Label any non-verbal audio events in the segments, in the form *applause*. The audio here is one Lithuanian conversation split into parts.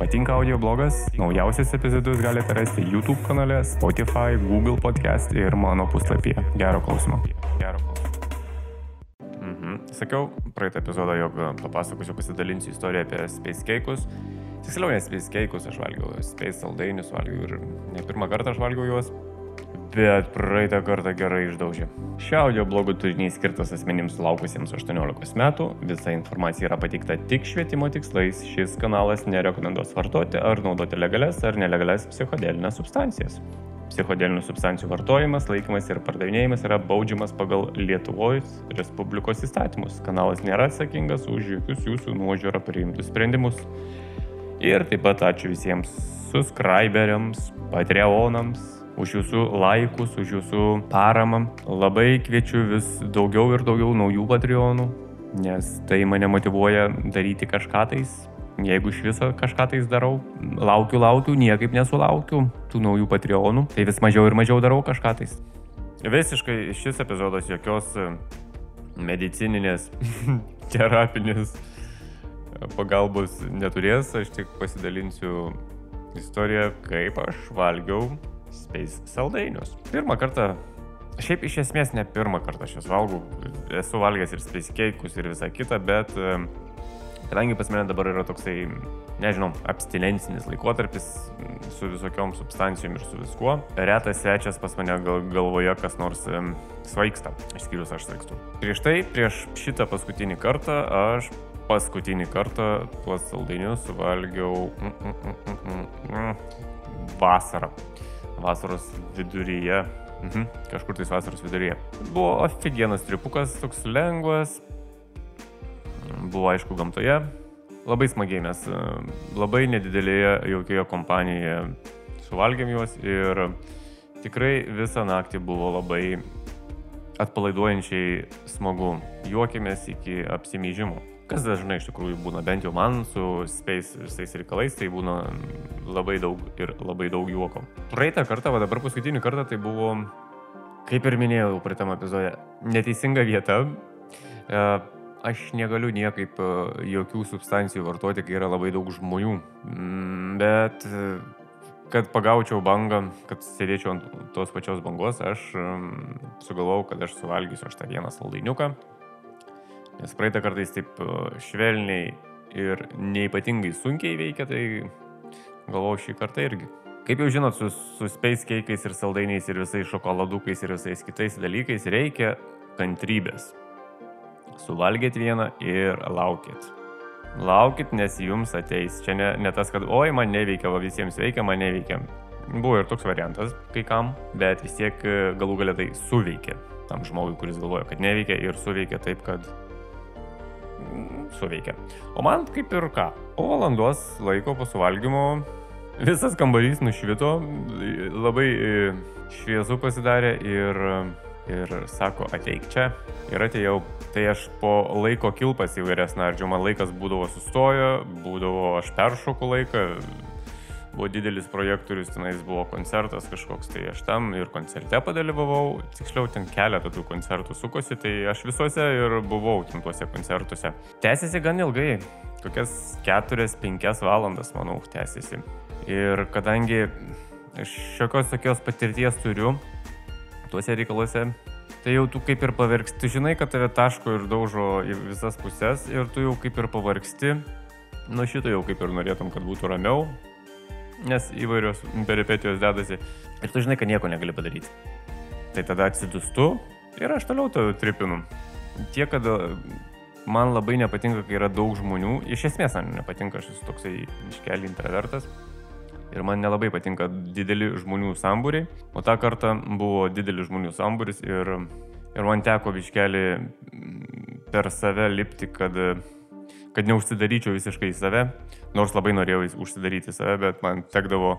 Patinka audio blogas? Naujausias epizodus galite rasti YouTube kanale, Spotify, Google podcast ir mano puslapyje. Gero klausimo. Gero klausimo. Mhm. Sakiau praeitą epizodą, jog papasakosiu, pasidalinsiu istoriją apie Space Cake'us. Tiksliau, ne Space Cake'us, aš valgiau Space saldainius, valgiau ir ne pirmą kartą aš valgiau juos bet praeitą kartą gerai išdaužė. Šio audio blogo turinys skirtas asmenims sulaukusiems 18 metų, visa informacija yra pateikta tik švietimo tikslais, šis kanalas nerekomenduos vartoti ar naudoti legales ar nelegales psichodelinės substancijas. Psichodelinių substancijų vartojimas, laikymas ir pardavinėjimas yra baudžiamas pagal Lietuvos Respublikos įstatymus. Kanalas nėra atsakingas už jokius jūsų nuožiūrą priimtus sprendimus. Ir taip pat ačiū visiems subscriberiams, patreonams, už jūsų laikus, už jūsų paramą. Labai kviečiu vis daugiau ir daugiau naujų patreonų, nes tai mane motivuoja daryti kažką tais. Jeigu iš viso kažką tais darau, laukiu, laukiu, niekaip nesulaukiu tų naujų patreonų, tai vis mažiau ir mažiau darau kažką tais. Visiškai šis epizodas jokios medicininės, *laughs* terapinės pagalbos neturės, aš tik pasidalinsiu istoriją, kaip aš valgiau Space saldainius. Pirmą kartą, šiaip iš esmės ne pirmą kartą aš juos valgau, esu valgęs ir Space cake'us ir visą kitą, bet kadangi pas mane dabar yra toksai, nežinau, abstinencinis laikotarpis su visokiom substancijom ir su viskuo, retas svečias pas mane gal, galvoje kas nors svaigsta, išskyrus aš svaigstu. Prieš tai, prieš šitą paskutinį kartą, aš paskutinį kartą tuos saldainius valgiau mm, mm, mm, mm, mm, vasarą vasaros viduryje. Mhm, kažkur tais vasaros viduryje. Buvo oфигienas tripukas, toks lengvas. Buvo aišku gamtoje. Labai smagiai mes e, labai nedidelėje jaukioje kompanijoje suvalgėm juos ir tikrai visą naktį buvo labai atpalaiduojančiai smagu. Juokėmės iki apsimyžimo kas dažnai iš tikrųjų būna, bent jau man su Space visais reikalais, tai būna labai daug ir labai daug juoko. Praeitą kartą, o dabar paskutinį kartą tai buvo, kaip ir minėjau praeitam epizode, neteisinga vieta. E, aš negaliu niekaip e, jokių substancijų vartoti, kai yra labai daug žmonių. Mm, bet e, kad pagaučiau bangą, kad sėdėčiau ant tos pačios bangos, aš sugalvojau, kad aš suvalgysiu aš tą vieną saldainiuką Nes praeitą kartą jis taip švelniai ir neipatingai sunkiai veikia, tai galvoju šį kartą irgi. Kaip jau žinot, su, su space keikais ir saldainiais ir visais šokoladukais ir visais kitais dalykais reikia kantrybės. Suvalgėt vieną ir laukit. Laukit, nes jums ateis. Čia ne, ne tas, kad oi, man neveikia, va visiems veikia, man neveikia. Buvo ir toks variantas kai kam, bet vis tiek galų galia tai suveikia tam žmogui, kuris galvoja, kad neveikia ir suveikia taip, kad suveikia. O man kaip ir ką, po valandos laiko po suvalgymo visas kambarys nušvito, labai e, šviesu pasidarė ir, ir sako, ateik čia. Ir atėjau, tai aš po laiko kilpas įvairias nardžiu, man laikas būdavo sustojo, būdavo aš peršoku laiką, buvo didelis projektorius, tenais buvo koncertas kažkoks, tai aš tam ir koncerte padalyvavau, tiksliau ten keletą tų koncertų sukosi, tai aš visuose ir buvau tuose koncertuose. Tęsiasi gan ilgai, kokias 4-5 valandas, manau, tęsiasi. Ir kadangi šiokios tokios patirties turiu tuose reikaluose, tai jau tu kaip ir pavargsti, tu žinai, kad tave taško ir daužo į visas puses ir tu jau kaip ir pavargsti. Nu šito jau kaip ir norėtum, kad būtų ramiau, nes įvairios peripetijos dedasi ir tu žinai, kad nieko negali padaryti. Tai tada atsidustu ir aš toliau to tripinu. Tiek, kad e, man labai nepatinka, kai yra daug žmonių, iš esmės man nepatinka, aš esu toksai iškelį intravertas. Ir man nelabai patinka dideli žmonių sambūriai, o tą kartą buvo didelis žmonių sambūris ir, ir man teko biškelį per save lipti, kad kad neužsidaryčiau visiškai į save, nors labai norėjau užsidaryti save, bet man tekdavo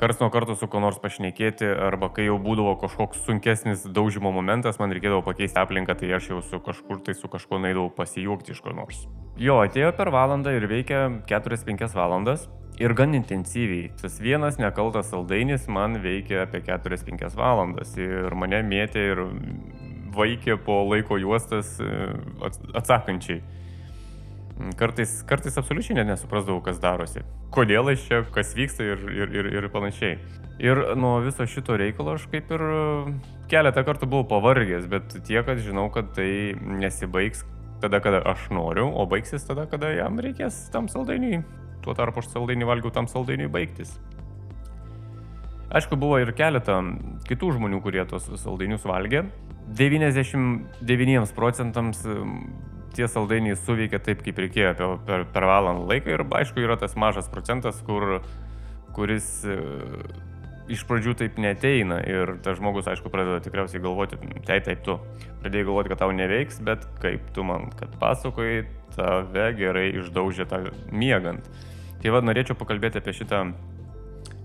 kars nuo karto su kuo nors pašnekėti, arba kai jau būdavo kažkoks sunkesnis daužimo momentas, man reikėdavo pakeisti aplinką, tai aš jau su kažkur tai su kažkuo naidavau pasijuokti iš ko nors. Jo, atėjo per valandą ir veikia 4-5 valandas. Ir gan intensyviai. Tas vienas nekaltas saldainis man veikia apie 4-5 valandas. Ir mane mėtė ir vaikė po laiko juostas e, atsakančiai. Kartais, kartais absoliučiai net nesuprasdavau, kas darosi. Kodėl aš čia, kas vyksta ir, ir, ir, ir panašiai. Ir nuo viso šito reikalo aš kaip ir keletą kartų buvau pavargęs, bet tiek, kad žinau, kad tai nesibaigs tada, kada aš noriu, o baigsis tada, kada jam reikės tam saldainiui. Tuo tarpu aš saldainį valgiau tam saldainiui baigtis. Aišku, buvo ir keletą kitų žmonių, kurie tos saldainius valgė. 99 procentams tie saldainiai suveikia taip, kaip reikėjo per, per, per valandą laiką ir aišku yra tas mažas procentas, kur, kuris e, iš pradžių taip neteina ir tas žmogus, aišku, pradeda tikriausiai galvoti, tai taip tu pradėjai galvoti, kad tau neveiks, bet kaip tu man, kad pasakoji, tave gerai išdaužė tą miegant. Tai vad norėčiau pakalbėti apie šitą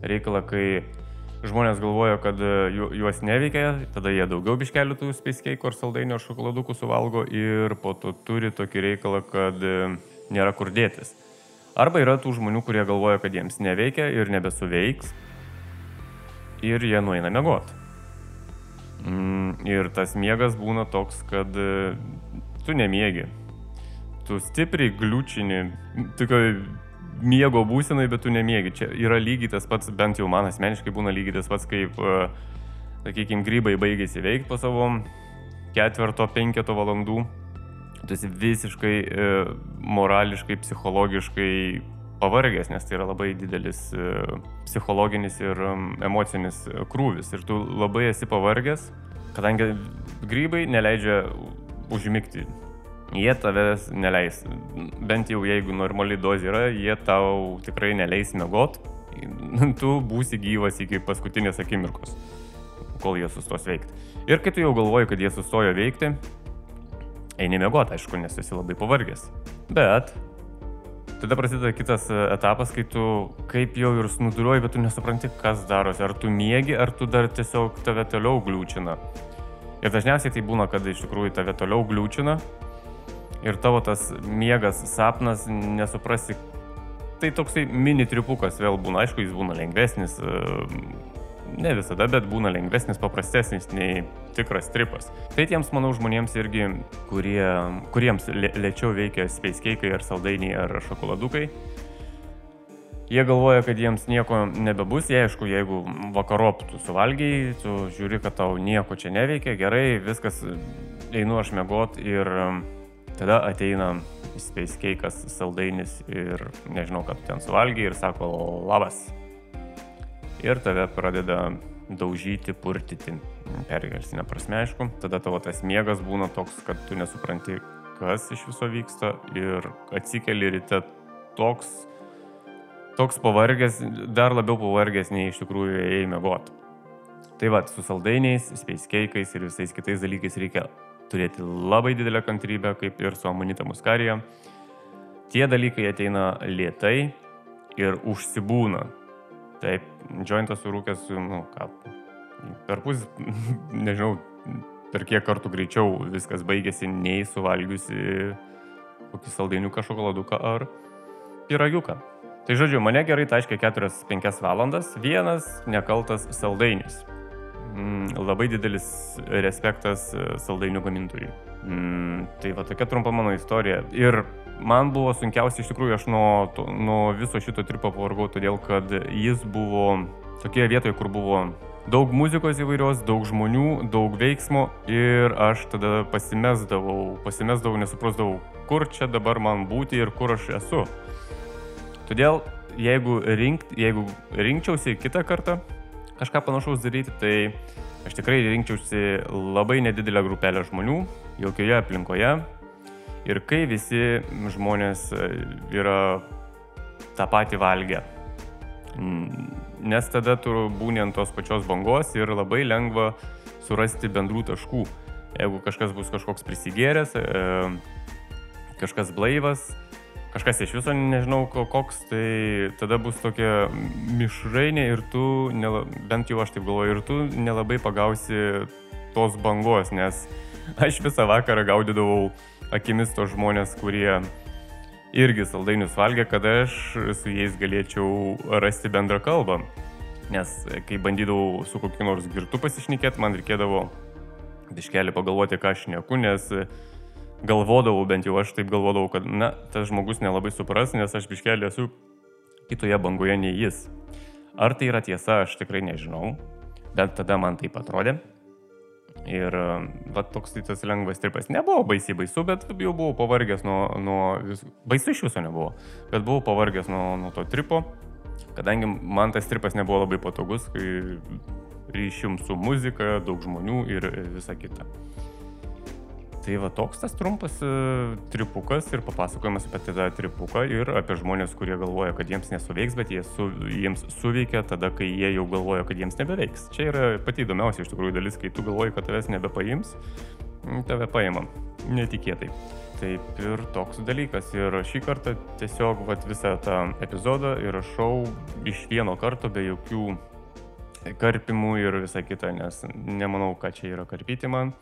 reikalą, kai žmonės galvoja, kad e, juos neveikia, tada jie daugiau biškelių tų speiskeikų ar saldainių ar šokoladukų suvalgo ir po to turi tokį reikalą, kad e, nėra kur dėtis. Arba yra tų žmonių, kurie galvoja, kad jiems neveikia ir nebesuveiks ir jie nueina mėgoti. Mm, ir tas miegas būna toks, kad e, tu nemiegi. Tu stipriai gliūčini, tokio miego būsenai, bet tu nemiegi. Čia yra lygiai tas pats, bent jau man asmeniškai būna lygiai tas pats, kaip, e, sakykime, grybai baigėsi veikti po savo ketverto, penketo valandų. Tu esi visiškai e, morališkai, psichologiškai pavargęs, nes tai yra labai didelis e, psichologinis ir emocinis krūvis. Ir tu labai esi pavargęs, kadangi grybai neleidžia užmygti jie tavęs neleis. Bent jau jeigu normali dozė yra, jie tau tikrai neleis mėgot. *laughs* Tu būsi gyvas iki paskutinės akimirkos, kol jie sustos veikti. Ir kai tu jau galvoji, kad jie sustojo veikti, eini mėgot, aišku, nes esi labai pavargęs. Bet tada prasideda kitas etapas, kai tu kaip jau ir snuduliuoji, bet tu nesupranti, kas darosi. Ar tu mėgi, ar tu dar tiesiog tave toliau gliūčina. Ir dažniausiai tai būna, kad iš tikrųjų tave toliau gliūčina, ir tavo tas miegas, sapnas, nesuprasi. Tai toksai mini tripukas vėl būna, aišku, jis būna lengvesnis, e, ne visada, bet būna lengvesnis, paprastesnis nei tikras tripas. Tai tiems, manau, žmonėms irgi, kurie, kuriems lėčiau veikia speiskeikai ar saldainiai ar šokoladukai, Jie galvoja, kad jiems nieko nebebus, jie aišku, jeigu vakarop tu suvalgiai, tu žiūri, kad tau nieko čia neveikia, gerai, viskas, einu aš mėgot ir Tada ateina Space Cake'as, saldainis ir nežinau, kad ten suvalgiai ir sako labas. Ir tave pradeda daužyti, purtyti, pergelsinė prasme aišku. Tada tavo tas miegas būna toks, kad tu nesupranti, kas iš viso vyksta ir atsikeli ryte toks, toks pavargęs, dar labiau pavargęs nei iš tikrųjų ėjai mėgoti. Tai va, su saldainiais, space cake'ais ir visais kitais dalykais reikia turėti labai didelę kantrybę, kaip ir su amonita muskarija. Tie dalykai ateina lietai ir užsibūna. Taip, jointas surūkęs, nu ką, per pus, *laughs* nežinau, per kiek kartų greičiau viskas baigėsi, nei suvalgiusi kokį saldainiuką, šokoladuką ar piragiuką. Tai žodžiu, mane gerai taškė 4-5 valandas vienas nekaltas saldainis. Labai didelis respektas e, saldainių gamintojui. Tai va tokia trumpa mano istorija. Ir man buvo sunkiausia iš tikrųjų, aš nuo, to, nuo viso šito tripo pavargau, todėl kad jis buvo tokioje vietoje, kur buvo daug muzikos įvairios, daug žmonių, daug veiksmo ir aš tada pasimesdavau, pasimesdavau, nesuprasdavau, kur čia dabar man būti ir kur aš esu. Todėl, jeigu, rinkt, jeigu rinkčiausi kitą kartą, kažką panašaus daryti, tai aš tikrai rinkčiausi labai nedidelę grupelę žmonių, jokioje aplinkoje. Ir kai visi žmonės e, yra tą patį valgę. Nes tada tu būni ant tos pačios bangos ir labai lengva surasti bendrų taškų. Jeigu kažkas bus kažkoks prisigėręs, e, kažkas blaivas, kažkas iš viso nežinau koks, tai tada bus tokia mišrainė ir tu, nela, bent jau aš taip galvoju, ir tu nelabai pagausi tos bangos, nes aš visą vakarą gaudydavau akimis tos žmonės, kurie irgi saldainius valgė, kad aš su jais galėčiau rasti bendrą kalbą. Nes kai bandydavau su kokiu nors girtu pasišnekėti, man reikėdavo biškelį pagalvoti, ką aš neku, nes galvodavau, bent jau aš taip galvodavau, kad, na, tas žmogus nelabai supras, nes aš biškelį esu kitoje bangoje nei jis. Ar tai yra tiesa, aš tikrai nežinau, bet tada man taip atrodė. Ir va toks tai tas lengvas tripas. Nebuvo baisiai baisu, bet jau buvau pavargęs nuo... nuo vis... Baisu iš viso nebuvo, bet buvau pavargęs nuo, nuo to tripo, kadangi man tas tripas nebuvo labai patogus, kai ryšium su muzika, daug žmonių ir visa kita. Tai va toks tas trumpas e, tripukas ir papasakojimas apie tą tripuką ir apie žmonės, kurie galvoja, kad jiems nesuveiks, bet jie su, jiems suveikia tada, kai jie jau galvoja, kad jiems nebeveiks. Čia yra pati įdomiausia iš tikrųjų dalis, kai tu galvoji, kad tavęs nebepaims, tave paima. Netikėtai. Taip ir toks dalykas. Ir šį kartą tiesiog vat, visą tą epizodą įrašau iš vieno karto be jokių karpimų ir visa kita, nes nemanau, kad čia yra karpyti man.